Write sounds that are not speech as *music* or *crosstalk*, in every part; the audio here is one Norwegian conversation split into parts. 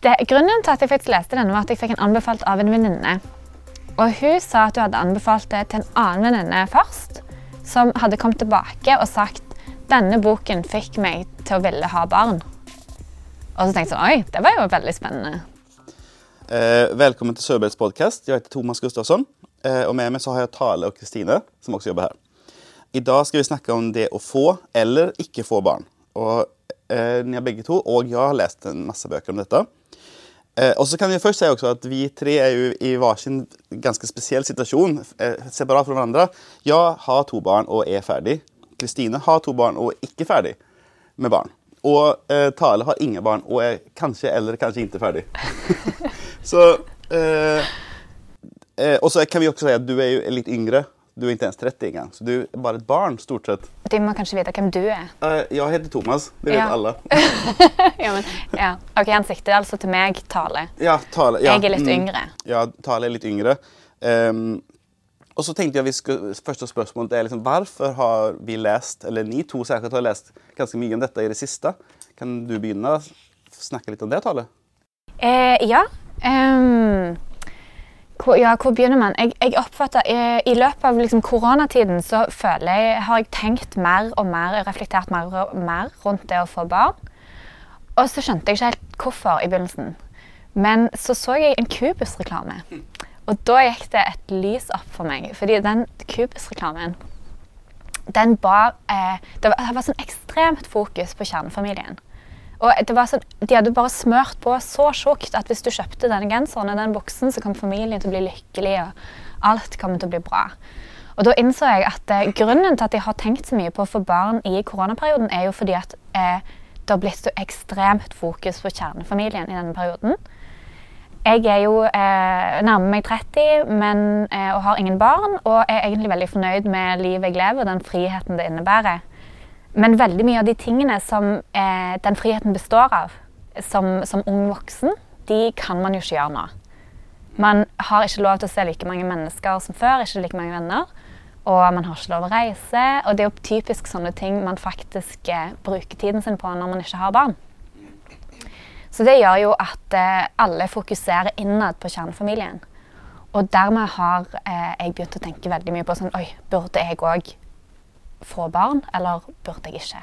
Det, grunnen til at jeg faktisk leste denne, var at jeg fikk en anbefalt av en venninne. Og hun sa at hun hadde anbefalt det til en annen venninne først, som hadde kommet tilbake og sagt denne boken fikk meg til å ville ha barn. Og så tenkte jeg sånn, oi, det var jo veldig spennende. Eh, velkommen til Sörbergs podcast. Jeg heter Thomas Gustafsson eh, og med meg så har jeg Tale og Kristine som også jobber her. I dag skal vi snakke om det å få eller ikke få barn. Og eh, ni har begge to, og jeg har lest en masse bøker om dette. Eh, og så kan vi først si også at vi tre er jo i varsin ganske spesiell situasjon, eh, separat fra hverandre. Jeg har to barn og er ferdig. Kristine har to barn og er ikke ferdig med barn. Og eh, Tale har ingen barn og er kanskje eller kanskje ikke ferdig. *laughs* så eh, eh, Og så kan vi også si at du er jo litt yngre. Du er ikke ens 30 engang, så du er bare et barn, stort sett. De må kanskje vite hvem du er. Uh, jeg heter Thomas, det vet Ja. alle. *laughs* ja, men, ja. Ok, Han sikter altså til meg, Tale. Ja, Tale, ja, Jeg er litt mm. yngre. Ja, Tale er litt yngre. Um, og så tenkte jeg vi skulle, Første spørsmål er liksom, hvorfor har vi lest, eller ni to særskilt har lest ganske mye om dette i det siste. Kan du begynne å snakke litt om det, Tale? Uh, ja. ehm, hvor, ja, hvor begynner man? Jeg, jeg oppfatter, jeg, I løpet av liksom, koronatiden så føler jeg, har jeg tenkt mer og mer, reflektert mer og mer rundt det å få barn. Og så skjønte jeg ikke helt hvorfor i begynnelsen. Men så så jeg en Cubus-reklame. Og da gikk det et lys opp for meg. Fordi den Cubus-reklamen den bar eh, det, var, det var sånn ekstremt fokus på kjernefamilien. Og det var sånn, De hadde bare smørt på så tjukt at hvis du kjøpte denne genseren og den buksen, så kom familien til å bli lykkelig, og alt kom til å bli bra. Og Da innså jeg at eh, grunnen til at jeg har tenkt så mye på å få barn i koronaperioden, er jo fordi at eh, det har blitt så ekstremt fokus på kjernefamilien i denne perioden. Jeg er jo eh, nærmer meg 30 men, eh, og har ingen barn, og er egentlig veldig fornøyd med livet jeg lever og den friheten det innebærer. Men veldig mye av de tingene som eh, den friheten består av som, som ung voksen, de kan man jo ikke gjøre nå. Man har ikke lov til å se like mange mennesker som før, ikke like mange venner. Og man har ikke lov å reise. Og det er jo typisk sånne ting man faktisk eh, bruker tiden sin på når man ikke har barn. Så det gjør jo at eh, alle fokuserer innad på kjernefamilien. Og dermed har eh, jeg begynt å tenke veldig mye på sånn Oi, burde jeg òg få barn, eller burde jeg ikke?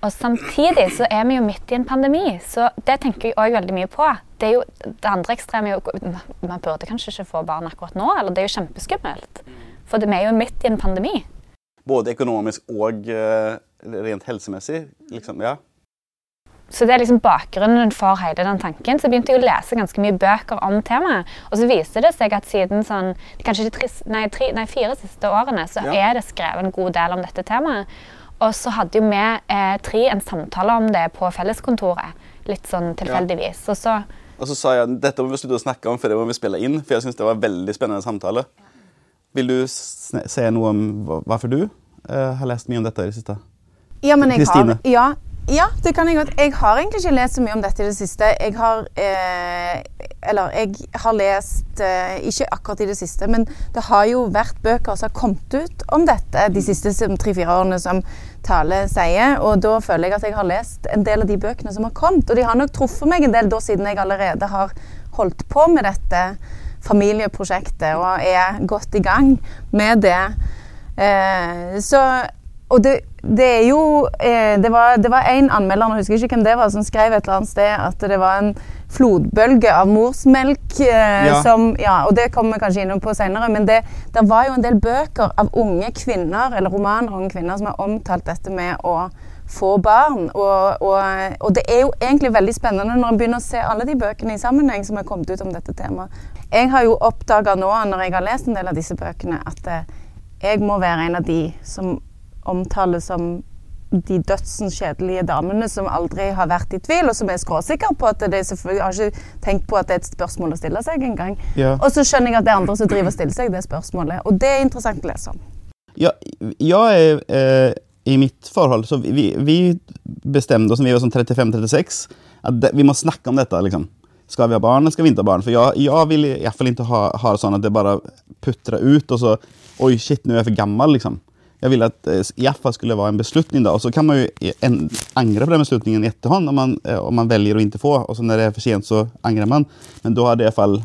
Og samtidig så er vi jo midt i en pandemi, så det tenker jeg òg veldig mye på. Det, jo, det andre ekstreme er jo Man burde kanskje ikke få barn akkurat nå, eller det er jo kjempeskummelt. For vi er jo midt i en pandemi. Både økonomisk og eh, rent helsemessig. Liksom, ja. Så det er liksom bakgrunnen for hele den tanken. Så begynte jeg å lese ganske mye bøker om temaet. Og så viste det seg at siden sånn, kanskje de tre, nei, tre, nei, fire siste årene så Ja. er det skrevet en god del om dette temaet. Og så hadde jo vi eh, tre en samtale om det på felleskontoret. Litt sånn tilfeldigvis. Og så Og så sa jeg dette må vi slutte å snakke om, for det må vi spille inn. For jeg syns det var en veldig spennende samtale. Vil du se si noe om hva- hvorfor du eh, har lest mye om dette i det siste? Ja, men jeg Kristine. har, ja, ja, det kan jeg godt. Jeg har egentlig ikke lest så mye om dette i det siste. Jeg har eh, Eller jeg har lest eh, Ikke akkurat i det siste, men det har jo vært bøker som har kommet ut om dette de siste tre-fire årene, som Tale sier. Og da føler jeg at jeg har lest en del av de bøkene som har kommet. Og de har nok truffet meg en del da, siden jeg allerede har holdt på med dette familieprosjektet og er godt i gang med det. Eh, så og det, det er jo eh, Det var, det var en anmelder, jeg husker ikke hvem det var, som skrev et eller annet sted at det var en flodbølge av morsmelk. Eh, Ja. som, ja, og det kommer vi kanskje innom på senere, men det, det var jo en del bøker av unge kvinner, eller romaner unge kvinner, som har omtalt dette med å få barn. Og, og, og det er jo egentlig veldig spennende når en begynner å se alle de bøkene i sammenheng som har kommet ut om dette temaet. Jeg har jo oppdaga nå, når jeg har lest en del av disse bøkene, at eh, jeg må være en av de som omtales som de dødsens kjedelige damene som aldri har vært i tvil, og som er skråsikker på at det selvfølgelig har ikke tenkt på at det er et spørsmål å stille seg engang. Ja. Og så skjønner jeg at det er andre som driver og stiller seg det spørsmålet. Og det er interessant å lese om. Ja, jeg er eh, I mitt forhold så vi, vi bestemte oss vi var sånn 35-36 at det, vi må snakke om dette. liksom. Skal vi ha barn eller skal vi ikke ha barn? For jeg, jeg vil i hvert fall ikke ha, ha det sånn at det bare putrer ut, og så Oi, shit, nå er jeg for gammel, liksom. Jag ville att eh, i alla fall skulle vara en beslutning. Då. Och så kan man ju en, angra på den beslutningen i efterhand om man, eh, om man väljer att inte få. Och så när det är för sent så angrar man. Men då hade det i alla fall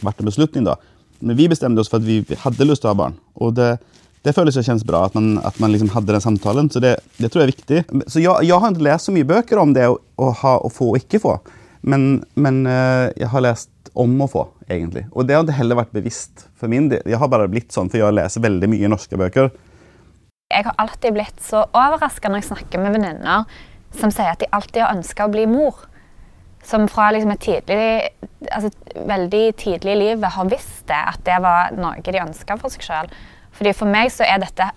varit en beslutning. Då. Men vi bestämde oss för att vi hade lust att ha barn. Och det, det føles og kjennes bra at man, at man liksom hadde den samtalen. Så det, det, tror jeg er viktig. Så jeg, jeg har ikke lest så mye bøker om det å, å, ha, å få og ikke få. Men, men uh, jeg har lest om å få, egentlig. Og det har ikke heller vært bevisst for min del. Jeg har bare blitt sånn, for jeg leser veldig mye norske bøker. Jeg har alltid blitt så overraska når jeg snakker med venninner som sier at de alltid har ønska å bli mor. Som fra liksom et tidlig, altså, veldig tidlig i livet har visst det, at det var noe de ønska for seg sjøl. Fordi For meg så er dette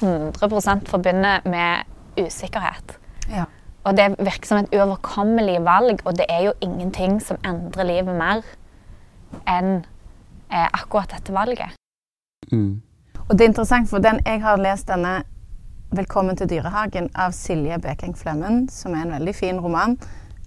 100% forbundet med usikkerhet. Ja. Og det virker som et uoverkommelig valg, og det er jo ingenting som endrer livet mer enn eh, akkurat dette valget. Mm. Og det er interessant, for den, jeg har lest denne 'Velkommen til dyrehagen' av Silje Bekeng Flemmen, som er en veldig fin roman.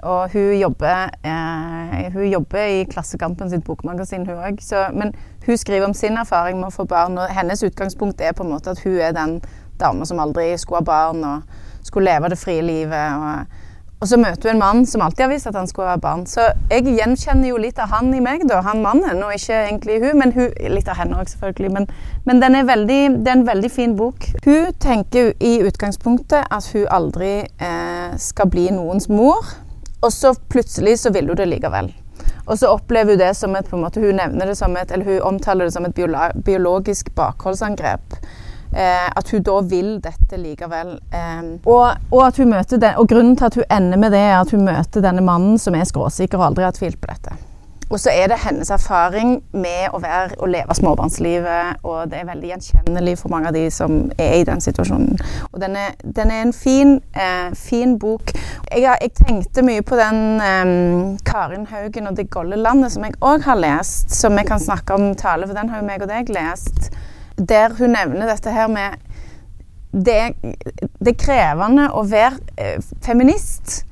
Og hun jobber, eh, hun jobber i Klassekampen sitt bokmagasin, hun òg. Men hun skriver om sin erfaring med å få barn, og hennes utgangspunkt er på en måte at hun er den dama som aldri skulle ha barn og skulle leve det frie livet. Og, og så møter hun en mann som alltid har visst at han skulle ha barn. Så jeg gjenkjenner jo litt av han i meg, da, han mannen, og ikke egentlig hun. Men hun, litt av henne òg, selvfølgelig. Men, men den er veldig, det er en veldig fin bok. Hun tenker i utgangspunktet at hun aldri eh, skal bli noens mor. Og så plutselig så vil hun det likevel. Og så opplever hun det som et, på en måte, hun det som et, eller hun omtaler det som et biologisk bakholdsangrep. Eh, at hun da vil dette likevel. Eh, og, og, at hun møter den, og grunnen til at hun ender med det, er at hun møter denne mannen som er skråsikker og aldri har tvilt på dette. Og så er det hennes erfaring med å, være, å leve småbarnslivet, og det er veldig gjenkjennelig for mange av de som er i den situasjonen. Og den er, den er en fin, eh, fin bok. Jeg, jeg, tenkte mye på den eh, Karin Haugen og Det golde landet, som jeg òg har lest, som vi kan snakke om tale, for den har jo meg og deg lest. Der hun nevner dette her med Det, det er krevende å være eh, feminist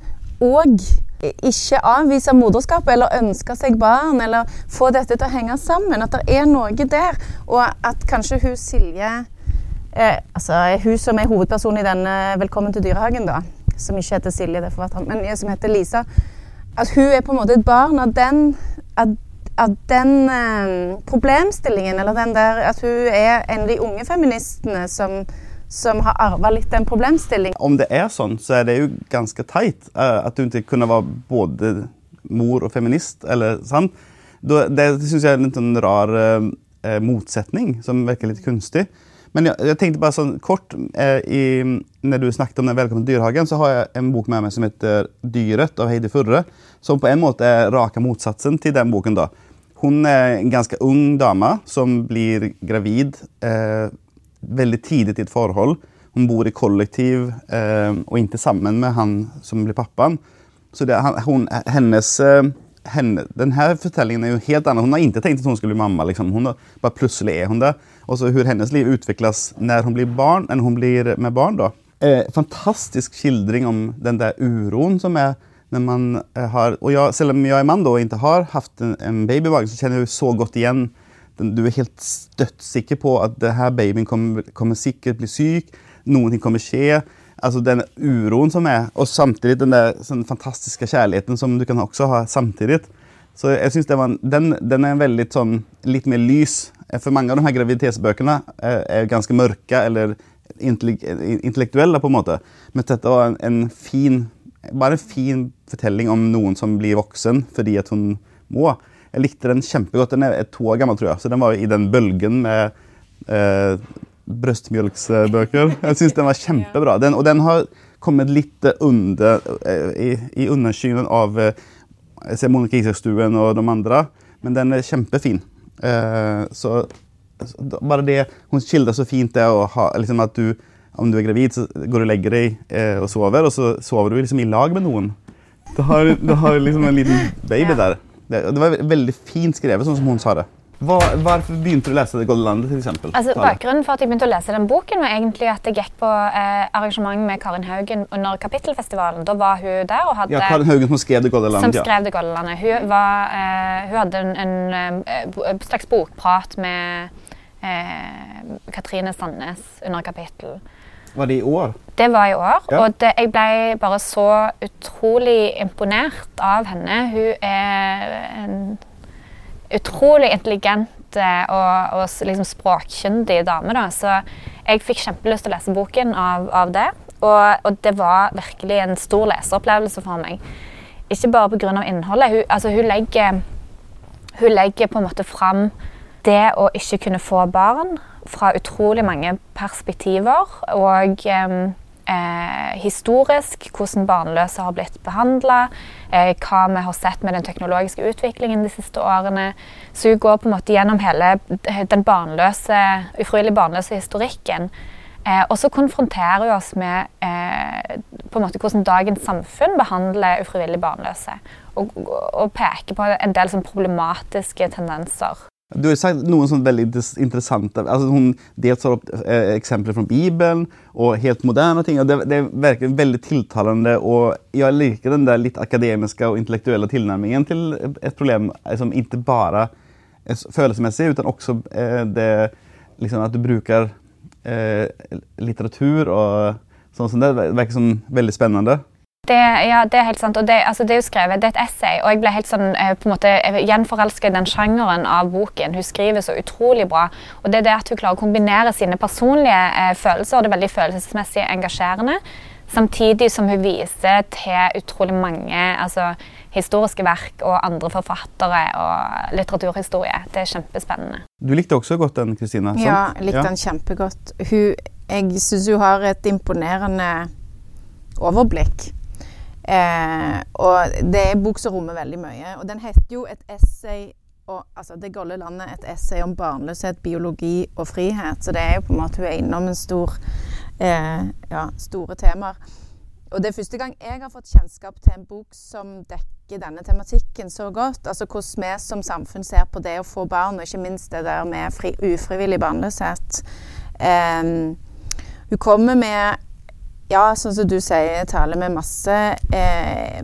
og ikke avvise moderskapet eller ønske seg barn eller få dette til å henge sammen. At det er noe der. Og at kanskje hun Silje eh, altså Hun som er hovedperson i denne 'Velkommen til dyrehagen', da, som ikke heter Silje, det får være men som heter Lisa At hun er på en måte et barn av den, av, av den eh, problemstillingen. Eller den der at hun er en av de unge feministene som som har arva litt den problemstillingen. Om det er sånn, så er det jo ganske teit uh, at hun ikke kunne være både mor og feminist. eller sant? Det, det syns jeg er en litt rar uh, motsetning som virker litt kunstig. Men jeg, jeg tenkte bare sånn kort uh, i, Når du snakket om den Velkommen til dyrehagen, så har jeg en bok med meg som heter 'Dyret' av Heidi Furre. Som på en måte er raka motsatsen til den boken. da. Hun er en ganske ung dame som blir gravid. Eh, veldig tidlig i et forhold. Hun bor i kollektiv eh, og ikke sammen med han som blir pappaen. Så det, hun, hennes, eh, henne, denne fortellingen er jo helt annen. Hun har ikke tenkt at hun skulle bli mamma. Liksom. Hun har, bare plutselig er hun det. Og så hvordan hennes liv utvikles når hun blir barn, enn hun blir med barn. da. Eh, fantastisk skildring om den der uroen som er når man eh, har jeg, Selv om jeg er mann da, og ikke har hatt en, en baby så jeg så godt igjen du er helt støttsikker på at det her babyen kommer, kommer sikkert bli syk. Noe kommer skje. Altså Den uroen som er, og samtidig den der sånn fantastiske kjærligheten som du kan også ha samtidig. Så jeg synes den, den, er veldig sånn, litt mer lys. For mange av de her graviditetsbøkene er, er ganske mørke eller intellektuelle. på en måte. Men dette var en, en fin, bare en fin fortelling om noen som blir voksen fordi at hun må. Jeg likte den kjempegodt. Den er to år gammel, tror jeg. Så den var i den bølgen med eh, brøstmjølksbøker. Jeg syns den var *laughs* kjempebra. Den, og den har kommet litt under, eh, i, i underskyen av eh, Monica Isakstuen og de andre. Men den er kjempefin. Eh, så, så bare det Hun skildrer så fint det å ha liksom at du om du er gravid, så går du og legger deg eh, og sover, og så sover du liksom i lag med noen. Du har, du har liksom en liten baby der. Det, det, var veldig fint skrevet, sånn som hun sa det. Hva, hvorfor begynte du å lese Det gode landet? Til eksempel? altså, bakgrunnen for at jeg begynte å lese den boken, var egentlig at jeg gikk på eh, arrangement med Karin Haugen under Kapittelfestivalen. Da var hun der og hadde Ja, Karin Haugen som skrev Det gode landet. Som skrev Det gode landet. Hun, var, eh, hun hadde en, en, en, eh, slags bokprat med eh, Katrine Sandnes under kapittel. Var det i år? Det var i år, Ja. og det, jeg ble bare så utrolig imponert av henne. Hun er en utrolig intelligent eh, og, og liksom språkkyndig dame. Da. Så jeg fikk kjempelyst til å lese boken av, av det. Og, og det var virkelig en stor leseopplevelse for meg. Ikke bare pga. innholdet. Hun, altså, hun, legger, hun legger på en måte fram det å ikke kunne få barn fra utrolig mange perspektiver. Og eh, historisk, hvordan barnløse har blitt behandla. Eh, hva vi har sett med den teknologiske utviklingen de siste årene. Så hun går på en måte gjennom hele den barnløse, ufrivillig barnløse historikken. Eh, og så konfronterer hun oss med eh, på en måte hvordan dagens samfunn behandler ufrivillig barnløse. Og, og peker på en del sånn problematiske tendenser. Du har sagt noen sånn veldig interessant. altså Hun dels tar opp eh, eksempler fra Bibelen og helt moderne ting. og Det, det er veldig tiltalende. og Jeg liker den der litt akademiske og intellektuelle tilnærmingen til et problem som ikke bare er følelsesmessig, men også eh, det liksom at du bruker eh, litteratur og sånn det. Det virker som veldig spennende. Det, ja, det er helt sant. Og det, altså, det er jo skrevet, det er et essay, og jeg ble helt sånn eh, på en måte gjenforelska i den sjangeren av boken. Hun skriver så utrolig bra. Og det er det at hun klarer å kombinere sine personlige eh, følelser, og det er veldig følelsesmessig engasjerende, samtidig som hun viser til utrolig mange altså, historiske verk og andre forfattere og litteraturhistorie. Det er kjempespennende. Du likte også godt den, Kristina? Ja, jeg likte den kjempegodt. Hun, jeg syns hun har et imponerende overblikk. Eh, og det er en bok som rommer veldig mye. Og den heter jo et essay og, altså Det golde landet, et essay om barnløshet, biologi og frihet. Så det er jo på en måte hun er innom en stor eh, ja, store temaer. Og det er første gang jeg har fått kjennskap til en bok som dekker denne tematikken så godt. Altså hvordan vi som samfunn ser på det å få barn, og ikke minst det der med fri, ufrivillig barnløshet. Um, hun kommer med, ja, sånn som du sier, tale med masse eh,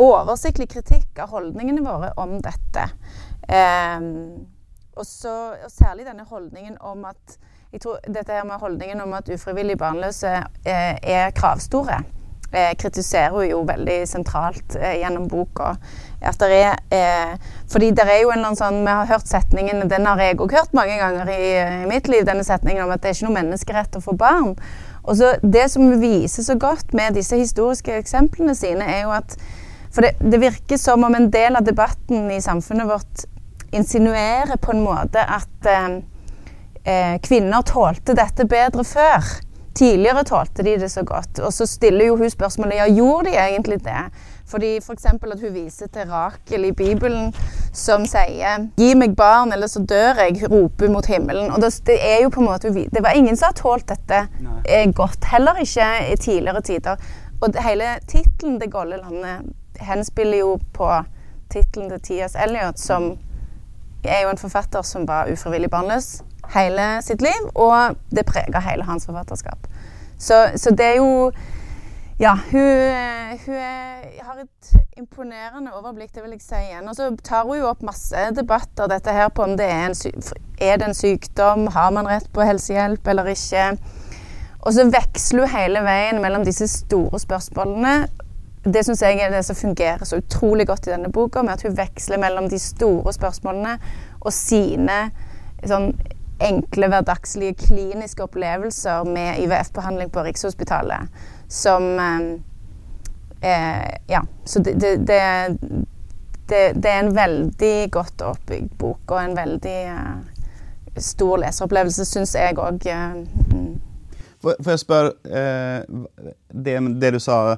oversiktlig kritikk av holdningene våre om dette. Eh, også, og særlig denne holdningen om at jeg tror dette her med holdningen om at ufrivillig barnløse eh, er kravstore. Eh, kritiserer hun jo veldig sentralt eh, gjennom boka. At det er, eh, fordi det er jo en eller annen sånn Vi har hørt setningen Den har jeg òg hørt mange ganger i, i mitt liv, denne setningen om at det er ikke noe menneskerett å få barn. Og så Det som viser så godt med disse historiske eksemplene sine, er jo at For det, det virker som om en del av debatten i samfunnet vårt insinuerer på en måte at eh, eh, kvinner tålte dette bedre før. Tidligere tålte de det så godt. Og så stiller jo hun spørsmålet ja, gjorde de egentlig det? Fordi F.eks. For at hun viser til Rakel i Bibelen som sier 'Gi meg barn, eller så dør jeg', roper mot himmelen. Og det, er jo på en måte Det var ingen som har tålt dette Nei. godt. Heller ikke i tidligere tider. Og hele tittelen 'Det golde landet' henspiller jo på tittelen til Tias Elliot, som er jo en forfatter som var ufrivillig barnløs hele sitt liv, og det preger hele hans forfatterskap. Så, så det er jo Ja, hun, hun er, har et imponerende overblikk, det vil jeg si igjen. Og så tar hun jo opp masse debatter dette her på om det er en, er det en sykdom, har man rett på helsehjelp eller ikke. Og så veksler hun hele veien mellom disse store spørsmålene. Det syns jeg er det som fungerer så utrolig godt i denne boka, med at hun veksler mellom de store spørsmålene og sine sånn enkle, hverdagslige kliniske opplevelser med IVF-behandling på Rikshospitalet. Som eh, eh, Ja. Så det, det, det, det, er en veldig godt oppbygd bok, og en veldig eh, stor leseropplevelse, syns jeg òg. Eh, mm. Får, jeg spørre eh, det, det du sa,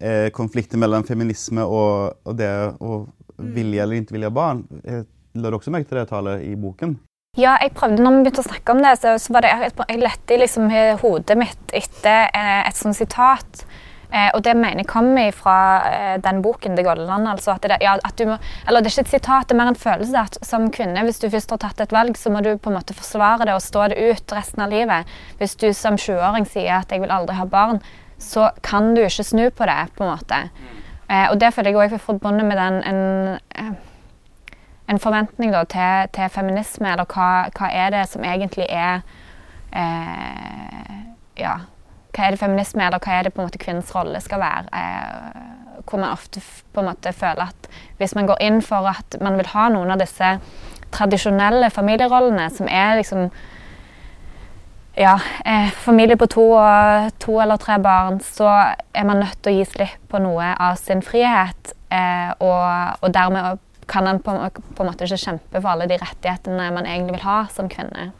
eh, konflikten mellom feminisme og, og det å vilje eller ikke vilje barn. Eh, La du også merke til det tallet i boken? Ja, jeg prøvde når vi begynte å snakke om det, så, så var det, jeg, jeg lette i liksom i hodet mitt etter eh, et sånt sitat. Eh, og det mener jeg kommer fra eh, den boken 'Det golde land'. Altså at det, ja, at du må, eller det er ikke et sitat, det er mer en følelse at som kvinne, hvis du først har tatt et valg, så må du på en måte forsvare det og stå det ut resten av livet. Hvis du som 20-åring sier at 'jeg vil aldri ha barn', så kan du ikke snu på det. på en måte. Eh, og det føler jeg òg er forbundet med den en, eh, en forventning da, til, til, feminisme, eller hva, hva, er det som egentlig er eh, Ja, hva er det feminisme, eller hva er det på en måte kvinnens rolle skal være? Eh, hvor man ofte på en måte føler at hvis man går inn for at man vil ha noen av disse tradisjonelle familierollene, som er liksom ja, eh, familie på to, og to, eller tre barn, så er man nødt til å gi slipp på noe av sin frihet. Eh, og, og, dermed kan man på, på, en måte ikke kjempe for alle de rettighetene man egentlig vil ha som kvinne.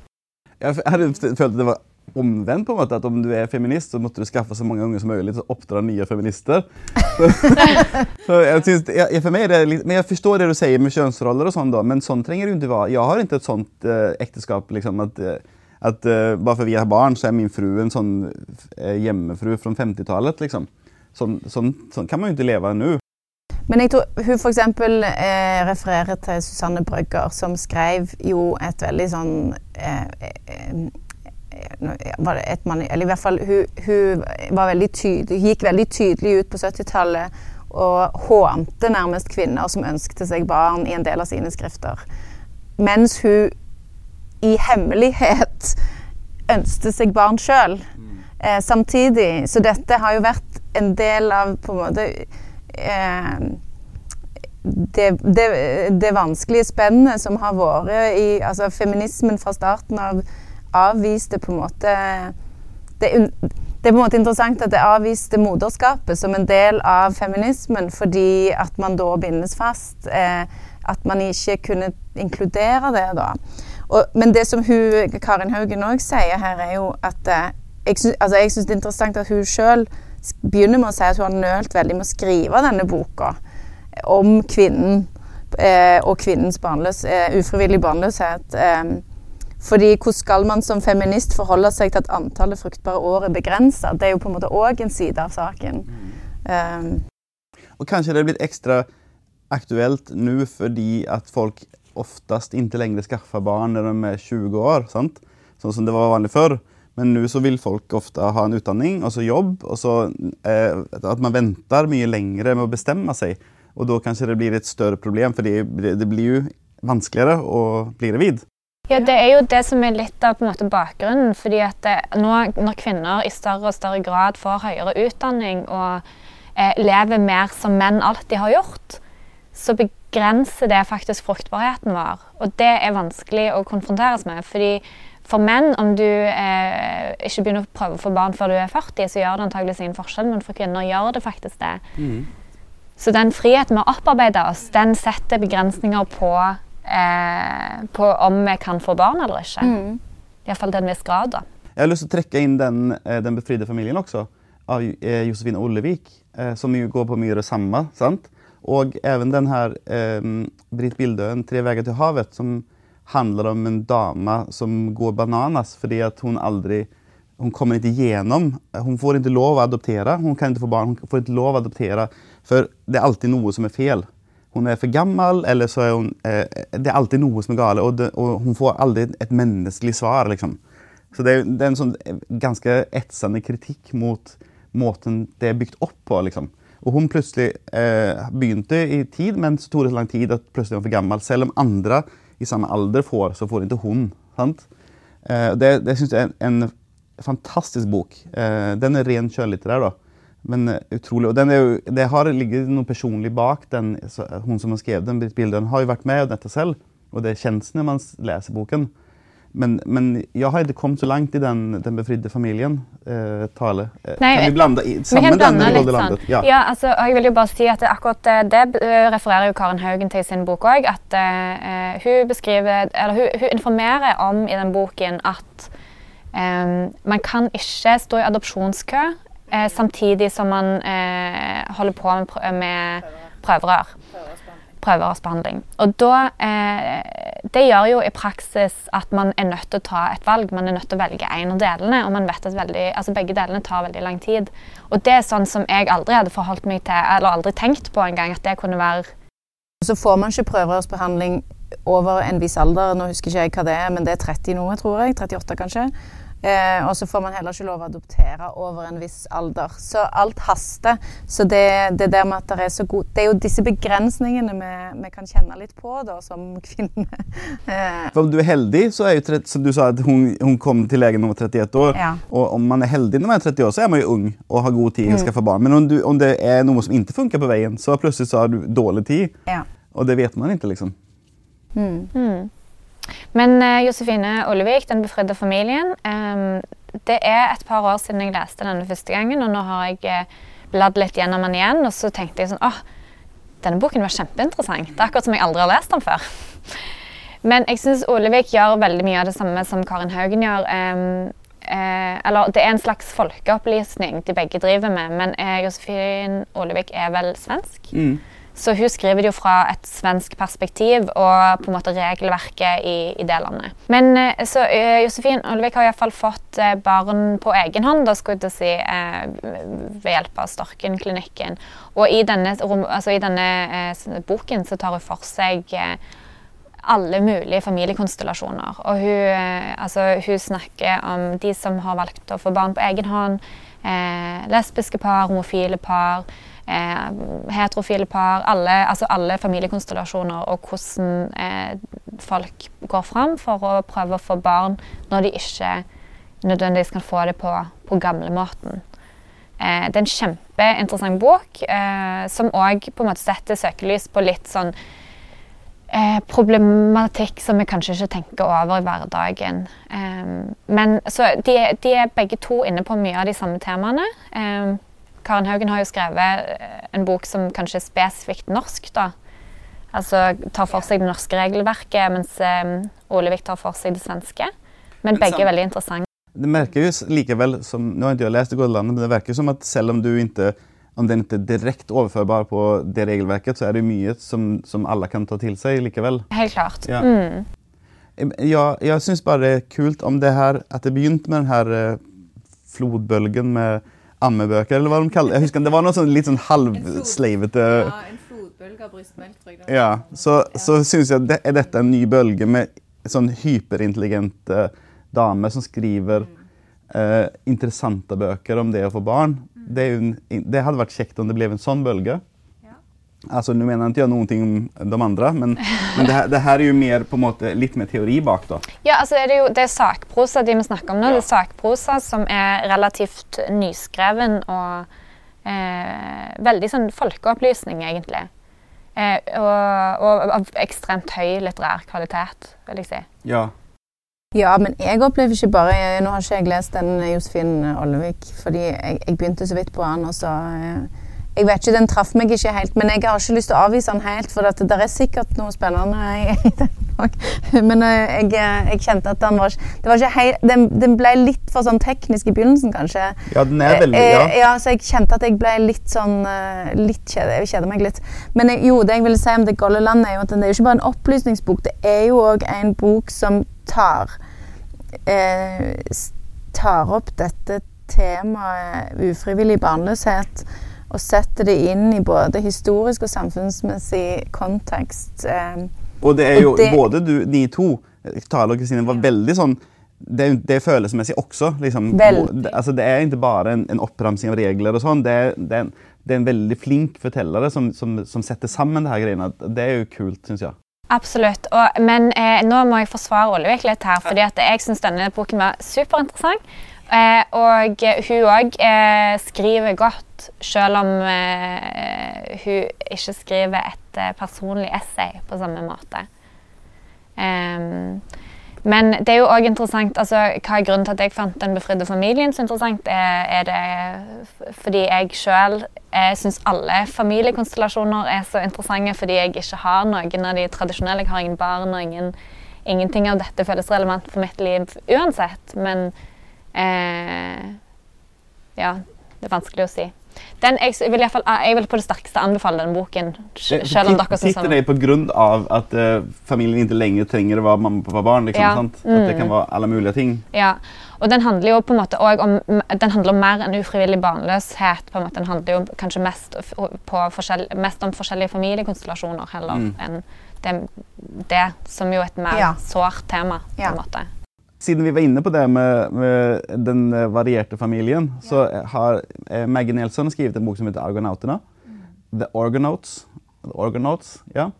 Jeg hadde følt det var omvendt. på en måte, at Om du er feminist, så måtte du skaffe så mange unge som mulig og oppdra nye feminister. *laughs* så jeg, synes, jeg, for meg er det litt, men jeg forstår det du sier med kjønnsroller, og sånn da, men sånn trenger det ikke være. Jeg har ikke et sånt uh, ekteskap liksom, at, uh, at uh, bare fordi vi har barn, så er min fru en sånn uh, hjemmefru fra 50-tallet. Liksom. Sånn, sånn, sånn, kan man jo ikke leve nå. Men jeg tror hun f.eks. Eh, refererer til Susanne Brøgger, som skrev jo et veldig sånn eh, eh, var det et mani, eller i hvert fall, hun, hun, veldig tydelig, hun gikk veldig tydelig ut på 70-tallet og hånte nærmest kvinner som ønskte seg barn, i en del av sine skrifter. Mens hun i hemmelighet ønsket seg barn sjøl eh, samtidig. Så dette har jo vært en del av på en måte eh, det, det, det, vanskelige spennet som har vært i altså feminismen fra starten av avviste på en måte det, det, er på en måte interessant at det avviste moderskapet som en del av feminismen, fordi at man da bindes fast. Eh, at man ikke kunne inkludere det da. Og, men det som hun, Karin Haugen òg sier her, er jo at eh, jeg syns altså det er interessant at hun sjøl begynner med å si at hun har nølt veldig med å skrive denne boka om kvinnen eh, og kvinnens barnløs, eh, ufrivillig barnløshet. Eh, fordi hvordan skal man som feminist forholde seg til at antallet fruktbare år er begrensa? Det er jo på en måte òg en side av saken. Mm. Um. Og kanskje det er blitt ekstra aktuelt nå fordi at folk oftest ikke lenger skaffer barn når de er 20 år, sant? sånn som det var vanlig før. Men nå så vil folk ofte ha en utdanning og så jobb, og så eh, at man venter mye lengre med å bestemme seg. Og da kanskje det blir et større problem, for det blir jo vanskeligere å bli gravid. Ja, Det er jo det som er litt av måte, bakgrunnen. fordi at det, nå, Når kvinner i større og større grad får høyere utdanning og eh, lever mer som menn alltid har gjort, så begrenser det faktisk fruktbarheten vår. Og det er vanskelig å konfronteres med. fordi for menn, om du eh, ikke begynner å prøve å få barn før du er 40, så gjør det antakeligvis ingen forskjell, men for kvinner gjør det faktisk det. Mm. Så den friheten med å opparbeide oss, den setter begrensninger på eh, på om vi kan få barn eller ikke. Mm. Iallfall til en viss grad. da. Jeg har lyst til å trekke inn den, eh, den befridde familien også, av eh, Josefine Ollevik, eh, som jo går på mye det samme. sant? Og even den her eh, Britt Bildøen, 'Tre veier til havet', som handler om en dame som går bananas fordi at hun aldri hun kommer ikke igjennom. Hun får ikke lov å adoptere. Hun kan ikke få barn, hun får ikke lov å adoptere, for det er alltid noe som er feil hun er for gammel, eller så er hun eh, Det er alltid noe som er galt, og, og, hun får aldri et menneskelig svar. liksom. Så det, det er en sånn ganske etsende kritikk mot måten det er bygd opp på. liksom. Og hun plutselig eh, begynte i tid, men så tok det så lang tid at plutselig var for gammel. Selv om andre i samme alder får, så får ikke hun. sant? Eh, det det syns jeg er en, fantastisk bok. Eh, den er ren skjønnlitterær. da. Men uh, utrolig. Og jo, det har ligget noe personlig bak den. hun som har skrevet den, Britt Bildøen, har jo vært med og dette selv. Og det kjennes når man leser boken. Men, men, jeg har ikke kommet så langt i den, den befridde familien. Eh, tale. Eh, Nei, kan vi blande i, sammen den? Litt sånn. Ja. ja altså, jeg vil jo bare si at Akkurat eh, det refererer jo Karen Haugen til i sin bok òg. At uh, hun beskriver, eller hun, hun, informerer om i den boken at um, man kan ikke stå i adopsjonskø uh, samtidig som man uh, holder på med, prø med prøverør. Prøverørsbehandling. Og da eh, Det gjør jo i praksis at man er nødt til å ta et valg. Man er nødt til å velge en av delene, og man vet at veldig, altså begge delene tar veldig lang tid. Og det er sånn som jeg aldri hadde forholdt meg til, eller aldri tenkt på engang, at det kunne være Så får man ikke prøverørsbehandling over en viss alder. Nå husker ikke jeg hva det er, men det er 30 noe, tror jeg. 38 kanskje. Eh, og så får man heller ikke lov å adoptere over en viss alder. Så alt haster. Så det, det der med at det er så god Det er jo disse begrensningene vi, vi kan kjenne litt på da, som kvinne. *laughs* Eh, For om du er heldig, så er jo 30, som du sa at hun, hun kom til legen da hun var 31 år. Ja. Og om man er heldig når man er 30 år, så er man jo ung og har god tid til å skaffe barn. Men om, du, om det er noe som ikke funker på veien, så plutselig så har du dårlig tid. ja. Og det vet man ikke, liksom. Men eh, Josefine Ollevik, Den befridde familien ehm, Det er et par år siden jeg leste denne første gangen, og nå har jeg eh, bladd litt gjennom den igjen, og så tenkte jeg sånn åh, denne boken var kjempeinteressant. Det er akkurat som jeg aldri har lest den før. *laughs* Men jeg syns Olevik gjør veldig mye av det samme som Karin Haugen gjør. ehm, eh, eller det er en slags folkeopplysning de begge driver med, men Josefin Olevik er vel svensk? Så hun skriver det jo fra et svensk perspektiv og på en måte regelverket i, i det landet. Men eh, så eh, Josefin Olvik har iallfall fått eh, barn på egen hånd da skulle jeg si, ved hjelp av Storkenklinikken. Og i denne, altså i denne boken så tar hun for seg alle mulige familiekonstellasjoner. Og hun, altså, hun snakker om de som har valgt å få barn på egen hånd, lesbiske par, homofile par, eh, heterofile par, alle, altså alle familiekonstellasjoner, og hvordan eh, folk går fram for å prøve å få barn når de ikke nødvendigvis kan få det på, på gamlemåten. Eh, det er en kjempeinteressant bok eh, som òg setter søkelys på litt sånn eh, problematikk som vi kanskje ikke tenker over i hverdagen. Eh, men så de, de er begge to inne på mye av de samme temaene. Em, Karen Haugen har jo skrevet eh, en bok som kanskje er spesifikt norsk. da. Altså tar for seg det norske regelverket, mens um, Olevik tar for seg det svenske. Men Men begge er veldig interessante. Det merker jo likevel som, Nå har ikke jeg lest Det gode landet, men det verker som at selv om du ikke om den ikke er direkte overførbar på det regelverket, så er det mye som, som alle kan ta til seg likevel. Helt klart. Ja. Mm. Jeg, jeg syns bare det er kult om det her, at det begynte med den her eh, flodbølgen med ammebøker, eller hva de kaller det. Jeg husker, det var noe sånn, litt sånn halvsleivete en flodbølge av brystmelk, tror jeg. Ja, så, så syns jeg det, er dette en ny bølge med sånn hyperintelligente damer som skriver eh, interessante bøker om det å få barn. Det, er jo en, det hadde vært kjekt om det ble en sånn bølge. Altså, Nå mener jeg ikke jeg noe om de andre, men, men det, her, det her er jo mer, på en måte, litt mer teori bak. da. Ja, altså er det, jo, det er sakprosa de vi snakker om nå. Ja. Det er sakprosa som er relativt nyskreven og eh, veldig sånn folkeopplysning, egentlig. Eh, og, og av ekstremt høy litterær kvalitet, vil jeg si. Ja. Ja, men jeg opplever ikke bare Nå har ikke jeg lest den Josefin Ollevik, fordi jeg, jeg begynte så vidt på den, og så eh, Jeg vet ikke, den traff meg ikke helt, men jeg har ikke lyst til å avvise den helt, for at det er sikkert noe spennende i, *laughs* den òg. Men eh, jeg, eh, jeg kjente at den var det var ikke helt, den, den ble litt for sånn teknisk i begynnelsen, kanskje. ja, den er veldig Eh, ja. ja, så jeg kjente at jeg ble litt sånn litt kjede, Jeg kjeder meg litt. Men jeg, jo, det jeg ville si om Det golde landet, er jo at det er jo ikke bare en opplysningsbok. Det er jo òg en bok som tar eh, tar opp dette temaet ufrivillig barnløshet og setter det inn i både historisk og samfunnsmessig kontekst. Eh, Og det er jo det- både du, de to, Tale og Kristine, var veldig sånn det, det er følelsesmessig også. Liksom. Altså, det er ikke bare en, en oppramsing av regler. og sånn. Det, det, en- det er en veldig flink fortellere som, som, som setter sammen det her greiene. Det er jo kult, syns jeg. Absolutt. Og, men eh, nå må jeg forsvare Ollevik litt her, fordi at jeg syns denne boken var superinteressant. Eh, og hun òg eh, skriver godt, selv om eh, hun ikke skriver et eh, personlig essay på samme måte. Ehm, men det er jo òg interessant altså, Hva er grunnen til at jeg fant Den befridde familien så interessant? Er, er det fordi jeg sjøl eh, syns alle familiekonstellasjoner er så interessante fordi jeg ikke har noen av de tradisjonelle. Jeg har ingen barn, og ingen, ingenting av dette føles relevant for mitt liv uansett. Men eh, Ja, det er vanskelig å si. Den, jeg, vil i fall, jeg vil på det sterkeste anbefale den boken. Selv om dere Sitter det på grunn av at uh, familien ikke lenger trenger å være mamma og pappa barn? Liksom, Ja. sant? At det Mm. kan være alle mulige ting? Ja, og den handler jo på en måte om Den handler om mer enn ufrivillig barnløshet. på en måte. Den handler jo kanskje mest, på forskjell, mest om forskjellige familiekonstellasjoner heller Mm. enn det, det, som jo er et mer Ja. sårt tema. på en måte. Siden vi var inne på det med, med den eh, varierte familien, så har eh, Maggie Nelson skrevet en bok som heter 'Argonauterna'. The Orgonauts. The Orgonauts, ja.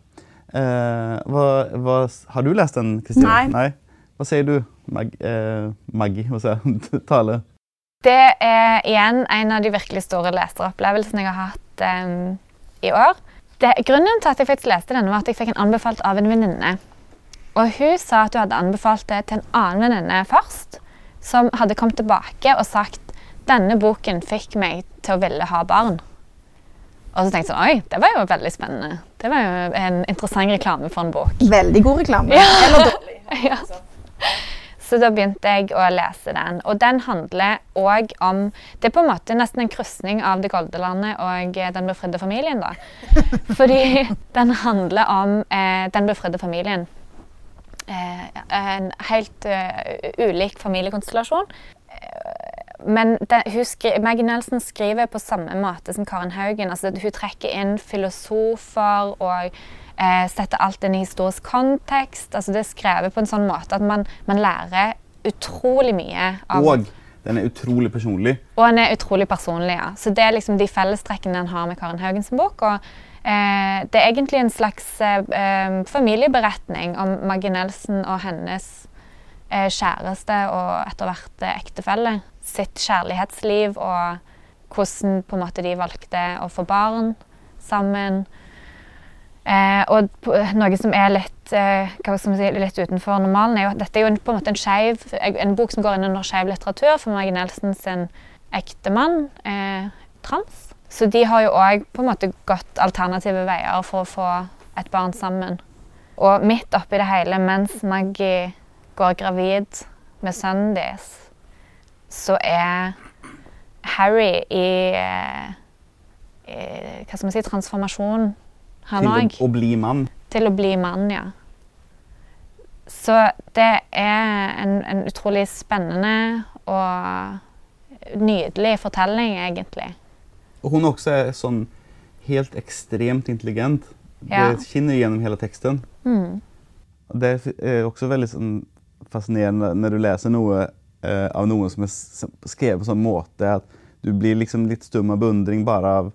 Eh, hva, hva, har du lest den, Kristine? Nei. Hva sier du, Mag, eh, Maggie? Hva sier? *laughs* Tale? Det er igjen en av de virkelig store leseropplevelsene jeg har hatt em, i år. Det, grunnen til at jeg faktisk leste den, var at jeg fikk en anbefalt av en venninne. Og hun sa at hun hadde anbefalt det til en annen venninne først, som hadde kommet tilbake og sagt denne boken fikk meg til å ville ha barn. Og så tenkte jeg sånn, oi, det var jo veldig spennende. Det var jo en interessant reklame for en bok. Veldig god reklame. Ja. Eller dårlig. *laughs* Ja. Så da begynte jeg å lese den. Og den handler òg om Det er på en måte nesten en krysning av Det golde landet og eh, Den befridde familien, da. *laughs* Fordi den handler om eh, Den befridde familien. Eh, en helt eh, ulik familiekonstellasjon. Eh, Men det, skri, Maggie Nelson skriver på samme måte som Karen Haugen. Altså, hun trekker inn filosofer og eh, setter alt inn i historisk kontekst. Altså, det er skrevet på en sånn måte at man, man lærer utrolig mye. Av, Og den er utrolig personlig. og den er utrolig personlig. ja. Så Det er liksom de fellestrekkene en har med Karen Haugens bok. og eh, Det er egentlig en slags eh, eh, familieberetning om Maggie Nelson og hennes eh, kjæreste og etter hvert eh, ektefelle. Sitt kjærlighetsliv og hvordan måte de valgte å få barn sammen. Eh, og noe som er litt, eh, man si, litt utenfor normalen, er jo at dette er jo en, på en måte en, skjev, en bok som går inn under skeiv litteratur, for Maggie Nelson sin ektemann er trans. Så de har jo òg på en måte gått alternative veier for å få et barn sammen. Og midt oppi det hele, mens Maggie går gravid med sønnen deres, så er Harry i, eh, i Hva skal man si transformasjon, han Til òg. å, å bli mann. Til å bli mann, ja. Så det er en, en utrolig spennende og nydelig fortelling, egentlig. Hun også er sånn helt ekstremt intelligent. Ja. Det skinner gjennom hele teksten. Mm. Det er også veldig sånn fascinerende når du leser noe eh, av noen som er skrevet på sånn måte at du blir liksom litt stum av beundring bare av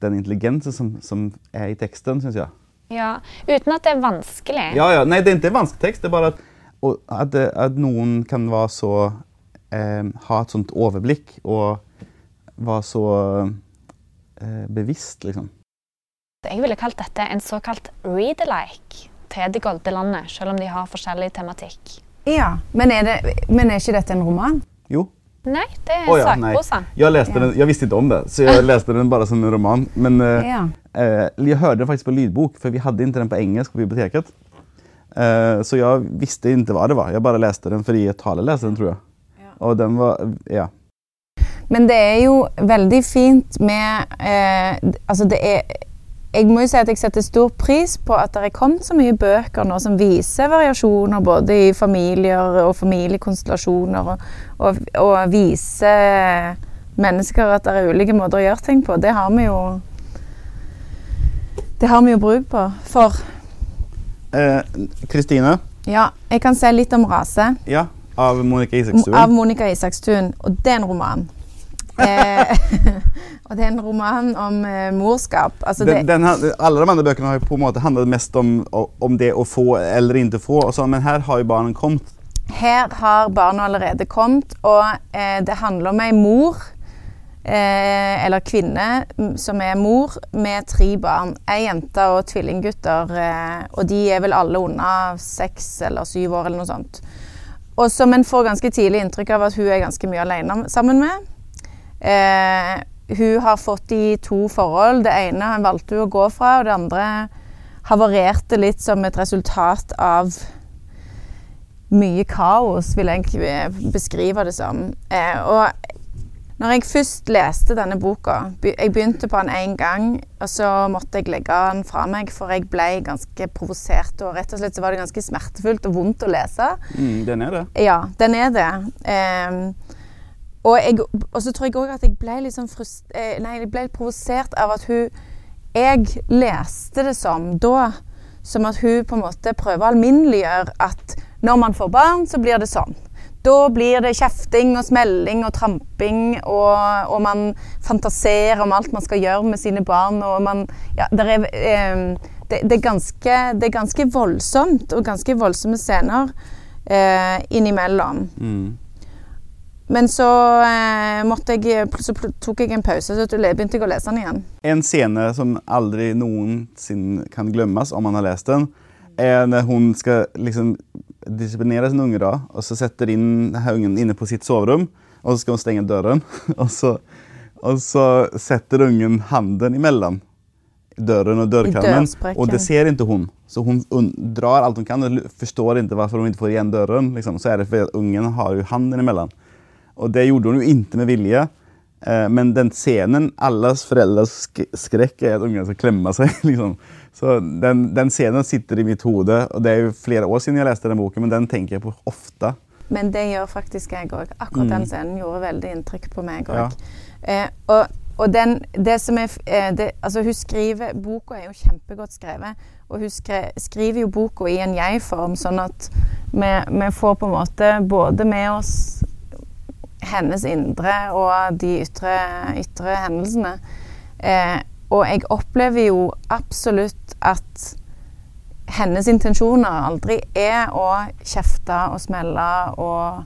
den intelligensen som, som er i teksten, syns jeg. Ja, Uten at det er vanskelig. Ja, ja. Nei, det er ikke vanskelig tekst. Det er bare at, at, at noen kan være så eh, Ha et sånt overblikk og være så bevisst, liksom. Jeg ville kalt dette en såkalt read-alike til Det golde landet, selv om de har forskjellig tematikk. Ja, men er, det, men er ikke dette en roman? Jo. Nei, det er oh, ja, sakprosa. Jeg, Ja. den, jeg visste ikke om det, så jeg *laughs* leste den bare som en roman. Men eh, Ja. eh, jeg hørte den faktisk på lydbok, for vi hadde ikke den på engelsk på biblioteket. Eh, så jeg visste ikke hva det var. Jeg bare leste den fordi jeg leste den, tror jeg. Og den var Ja. Men det er jo veldig fint med eh, Altså, det er Jeg må jo si at jeg setter stor pris på at det er kommet så mye bøker nå som viser variasjoner både i familier og familiekonstellasjoner, og, og, og viser mennesker at det er ulike måter å gjøre ting på. Det har vi jo Det har vi jo bruk på. For Eh, Kristine, ja, jeg kan si litt om rase. ja, av Monica Isakstuen. Av Monica Isakstuen. Og det er en roman. Eh, *laughs* og det er en roman om eh, morskap. Altså den, den, alle de andre bøkene har på en måte handlet mest om, om det å få eller ikke få, sånn, men her har jo barnen kommet. her har barna allerede kommet, og eh, det handler om ei mor, eh, eller kvinne, som er mor med tre barn. Ei jente og tvillinggutter, eh, og de er vel alle under seks eller syv år eller noe sånt. Og som en får ganske tidlig inntrykk av at hun er ganske mye alene sammen med. Eh, hun har fått i to forhold. Det ene valgte hun å gå fra, og det andre havarerte litt som et resultat av mye kaos, vil jeg beskrive det som. Eh, og når jeg først leste denne boka be- Jeg begynte på den én gang, og så måtte jeg legge den fra meg, for jeg ble ganske provosert. Og rett og slett så var det ganske smertefullt og vondt å lese. Mm, den er det. Ja, den er det. Ehm, og, jeg, og så tror jeg òg at jeg ble litt sånn frust... Eh, nei, jeg ble litt provosert av at hun Jeg leste det som da som at hun på en måte prøver å alminneliggjøre at når man får barn, så blir det sånn. da blir det kjefting og smelling og tramping, og, og man fantaserer om alt man skal gjøre med sine barn. og man, ja, er, eh, det, det, er ganske, det er ganske voldsomt, og ganske voldsomme scener eh, innimellom. Mm. Men så, eh, jeg, så tok jeg en pause, så begynte jeg å lese den igjen. En scene som aldri noensinne kan glemmes om man har lest den, er når hun skal liksom disiplinere sin unge, da, og så setter inn ungen inne på sitt soverom, og så skal hun stenge døren. *laughs* Og så, og så setter ungen handen imellom døren og dørkarmen, og det ser ikke hun. Så hun un- drar alt hun kan og forstår ikke hvorfor hun ikke får igjen døren. Liksom. Så er det fordi ungen har jo handen imellom. Og det gjorde hun jo ikke med vilje. Eh, men den scenen, alles foreldres sk skrekk er at ungene skal klemme seg. *laughs* Liksom. Så den, den scenen sitter i mitt hode. Og det er jo flere år siden jeg leste den boken, men den tenker jeg på ofte. Men det gjør faktisk jeg òg. Akkurat den scenen gjorde veldig inntrykk på meg Ja. Eh, og og den, det som er, eh, det, altså hun skriver, Boka er jo kjempegodt skrevet. Og hun skre, skriver jo boka i en jeg-form, sånn at vi, vi får på en måte både med oss hennes indre og de ytre, ytre hendelsene. Eh, og jeg opplever jo absolutt at hennes intensjoner aldri er å kjefte og smelle og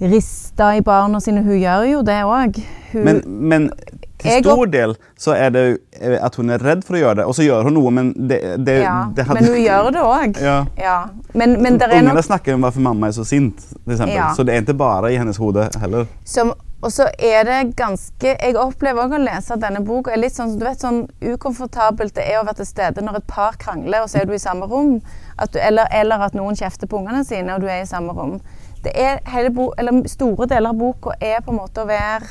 riste i barna sine. Hun gjør jo det òg. Men, men til stor del så er det eh, at hun er redd for å gjøre det, og så gjør hun noe, men det, det, Ja, det hadde- men hun gjør det òg. Ja. Ja. Men, men der Ungene nok snakker om hvorfor mamma er så sint. Ja. så det er ikke bare i hennes hode heller. som og så er det ganske Jeg opplever også å lese denne boka er litt sånn, du vet, sånn ukomfortabelt det er å være til stede når et par krangler, og så er du i samme rom. At du, eller, eller at noen kjefter på ungene sine, og du er i samme rom. Det er hele bo, eller Store deler av boka er på en måte å være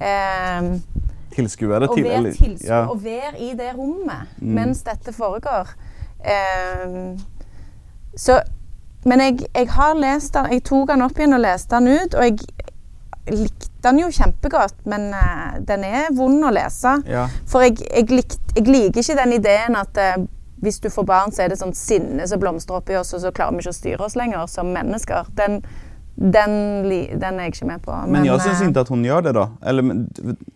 eh, Tilskuere Å til være eller- tilskuer, ja. og være i det rommet Mm. mens dette foregår. Ehm, så Men jeg, jeg har lest den. Jeg tok den opp igjen og leste den ut, og jeg likte den jo kjempegodt, men uh, den er vond å lese. Ja. For jeg, jeg, likt, jeg liker ikke den ideen at uh, hvis du får barn, så er det sånn sinne som blomstrer i oss, og så klarer vi ikke å styre oss lenger som mennesker. Den, den, den er jeg ikke med på. Men jeg syns ikke at hun gjør det da. Eller men,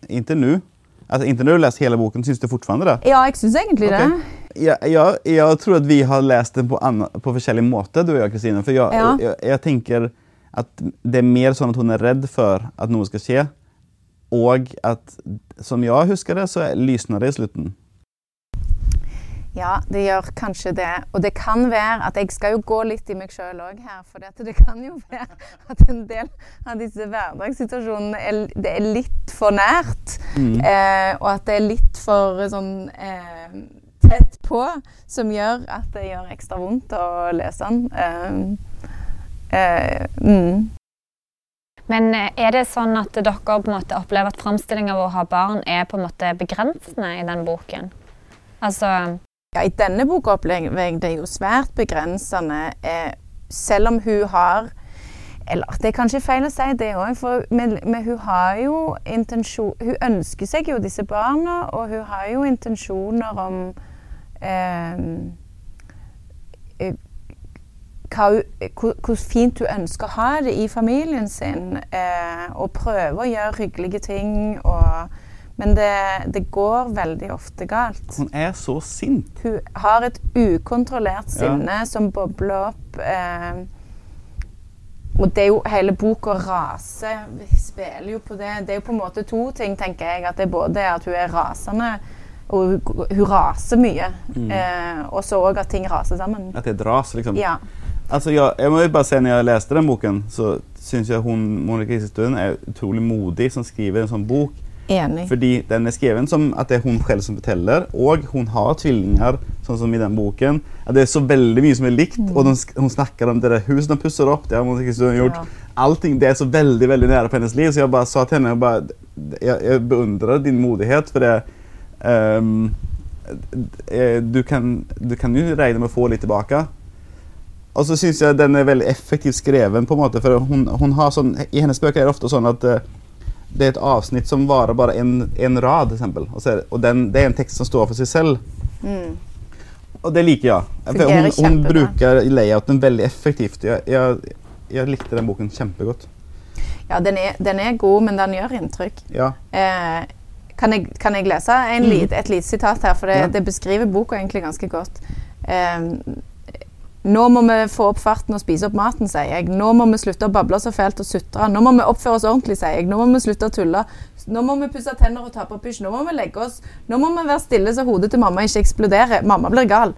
inte nå. Alltså inte när du lest hele boken, syns du fortfarande det? Ja, jeg syns egentlig det. Jeg, jag, jeg, tror at vi har lest den på, anna, på forskjellig måte, du og jeg, Kristine. For jeg, Ja. jeg, jeg tenker at det er mer sånn at hun er redd for at noe skal skje. Og at, som jeg husker det, så lysner det i slutten. Ja, det gjør kanskje det. Og det kan være at jeg skal jo gå litt i meg sjøl òg her. For det, det kan jo være at en del av disse hverdagssituasjonene er, det er litt for nært. Eh, og at det er litt for sånn eh, tett på, som gjør at det gjør ekstra vondt å lese den. Eh, eh, mm. Men eh, er det sånn at dere på en måte opplever at framstillinga av å ha barn er på en måte begrensende i den boken? Altså Ja, I denne boka opplever jeg det jo svært begrensende, eh, selv om hun har Eller det er kanskje feil å si det òg, for men, men hun har jo intensjon Hun ønsker seg jo disse barna, og hun har jo intensjoner om eh, eh, hva hvor, hvor fint hun ønsker å ha det i familien sin, eh, og prøve å gjøre hyggelige ting. Og, men det, det går veldig ofte galt. Hun er så sint. Hun har et ukontrollert Ja. sinne som bobler opp. Eh, og det er jo hele boka raser Vi spiller jo på det. Det er jo på en måte to ting, tenker jeg. At det er både at hun er rasende, og hun, hun raser mye. Mm. Eh, og så òg at ting raser sammen. At det er ras liksom. Ja. Alltså jeg, må jo bare si, når jeg leste den boken så syns jeg hun, Monica Isestuen er utrolig modig som skriver en sånn bok. Enig. Fordi den er skrevet som at det er hun selv som forteller, og hun har tvillinger, sånn som i den boken. At det er så veldig mye som er likt, og de, hun snakker om det der huset de pusser opp. det har hun Isestuen gjort. Ja. Allting, Det er så veldig veldig nære på hennes liv, så jeg bare sa til henne jeg, bare, jeg, jeg beundrer din modighet, for det eh, du, kan, du kan jo regne med å få litt tilbake. Og så syns jeg den er veldig effektivt skreven. på en måte, for hun, hun har sånn, I hennes bøker er det ofte sånn at eh, det er et avsnitt som varer bare en, en rad, eksempel. Og, så er og den, det er en tekst som står for seg selv. Mm. Og det liker jeg. For hun, hun bruker layouten veldig effektivt. Jeg, jeg, jeg likte den boken kjempegodt. Ja, den er, den er god, men den gjør inntrykk. Ja. Eh, kan, jeg, kan jeg lese en lit, et lite sitat her, for det, Ja. det beskriver boka egentlig ganske godt. Eh, nå må vi få opp farten og spise opp maten, sier jeg. Nå må vi slutte å bable så fælt og sutre. Nå må vi oppføre oss ordentlig, sier jeg. Nå må vi slutte å tulle. Nå må vi pusse tenner og ta på pysj. Nå må vi legge oss. Nå må vi være stille så hodet til mamma ikke eksploderer. Mamma blir gal.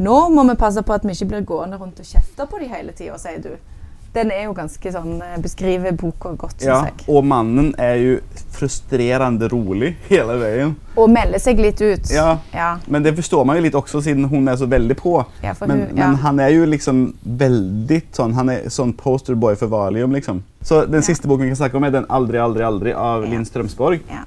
Nå må vi passe på at vi ikke blir gående rundt og kjefte på de hele tida, sier du. Den er jo ganske sånn eh, Beskriver boka godt, syns ja. jeg. Og mannen er jo frustrerende rolig *laughs* hele veien. Og melder seg litt ut. Ja. ja. Men det forstår man jo litt også, siden hun er så veldig på. Ja, Men, hun- men han er jo liksom veldig sånn Han er sånn posterboy for Valium, liksom. Så den siste boken vi kan snakke om, er den 'Aldri, aldri, aldri' av Linn Strømsborg. Ja.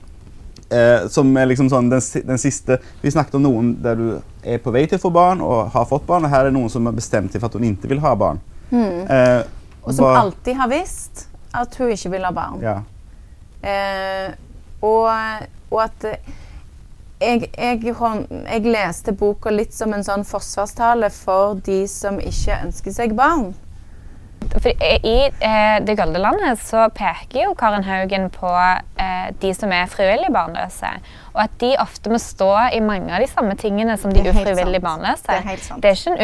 Eh, som er liksom sånn den, den siste Vi snakket om noen der du er på vei til å få barn og har fått barn, og her er noen som har bestemt seg for at hun ikke vil ha barn. Eh, Og som hva- alltid har visst at hun ikke vil ha barn. ja. Eh, og, og at jeg, jeg, jeg leste boka litt som en sånn forsvarstale for de som ikke ønsker seg barn. For I eh, Det gølde landet så peker jo Karin Haugen på eh, de som er frivillig barnløse. Og at de ofte må stå i mange av de samme tingene som de ufrivillig sant. barnløse. Det er. Det er, ikke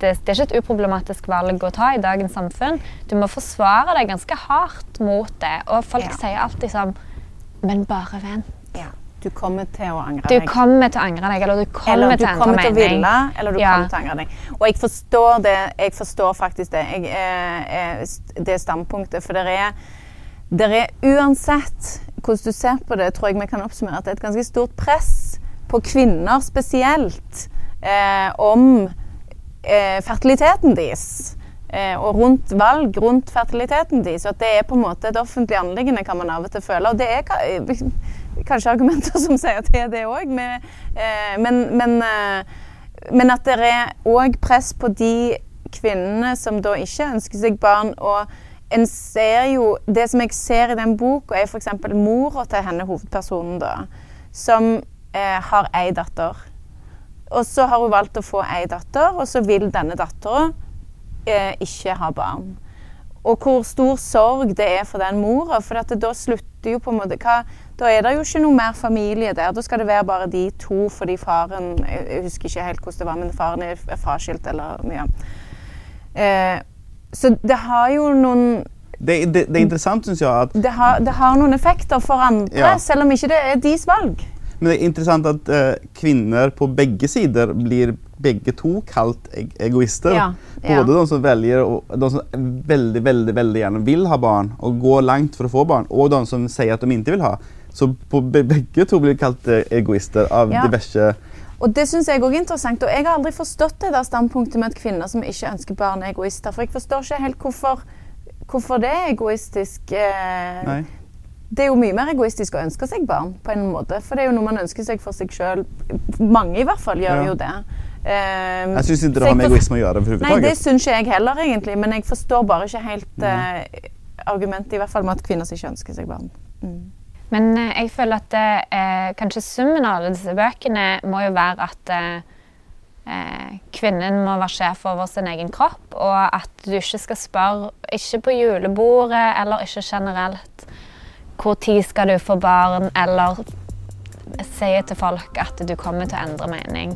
det er ikke et uproblematisk valg å ta i dagens samfunn. Du må forsvare deg ganske hardt mot det. Og folk Ja. sier alltid sånn Men bare vent. Du kommer til å angre Du deg. kommer til å angre deg, eller du kommer Eller du til å endre mening. ville, eller du Ja. kommer til å angre deg. Og jeg forstår det. Jeg forstår faktisk det. Jeg, eh, eh, det standpunktet. For det er, det er uansett hvordan du ser på det, tror jeg vi kan oppsummere at det er et ganske stort press på kvinner spesielt eh, om eh, fertiliteten deres. Eh, og rundt valg rundt fertiliteten deres. At det er på en måte et offentlig anliggende, kan man av og til føle. Og det er eh, kanskje argumenter som sier at det òg, men, men, men, eh, men at det er òg press på de kvinnene som da ikke ønsker seg barn. og en ser jo, Det som jeg ser i den boka, er f.eks. mora til henne, hovedpersonen, da, som eh, har ei datter. Og så har hun valgt å få ei datter, og så vil denne dattera eh, ikke ha barn. Og hvor stor sorg det er for den mora. For da slutter jo på en måte hva, Da er det jo ikke noe mer familie der. Da skal det være bare de to fordi faren Jeg husker ikke helt hvordan det var, men faren er fraskilt eller ja. Eh, så det har jo noen Det, det, det er interessant, syns jeg, at det har, det har noen effekter for andre, Ja. selv om ikke det er deres valg. Men det er interessant at eh, kvinner på begge sider blir begge to kalt eg egoister. Ja, ja. Både de som velger og de som veldig, veldig, veldig gjerne vil ha barn og går langt for å få barn, og de som sier at de ikke vil ha. Så på begge to blir kalt eh, egoister av Ja. diverse Og det syns jeg òg er interessant. Og jeg har aldri forstått det der standpunktet med at kvinner som ikke ønsker barn, er egoister. For jeg forstår ikke helt hvorfor, hvorfor det er egoistisk. Eh, Nei. det er jo mye mer egoistisk å ønske seg barn, på en måte. For det er jo noe man ønsker seg for seg sjøl. Mange i hvert fall gjør Ja. jo det. Um, Jeg syns ikke det har med egoisme å gjøre. For Nei, det syns ikke jeg heller, egentlig. Men jeg forstår bare ikke helt uh, argumentet, i hvert fall med at kvinner som ikke ønsker seg barn. Mm. Men eh, jeg føler at eh, kanskje summen av disse bøkene må jo være at eh, eh, kvinnen må være sjef over sin egen kropp, og at du ikke skal spørre, ikke på julebordet eller ikke generelt, hvor tid skal du få barn, eller sier til folk at du kommer til å endre mening.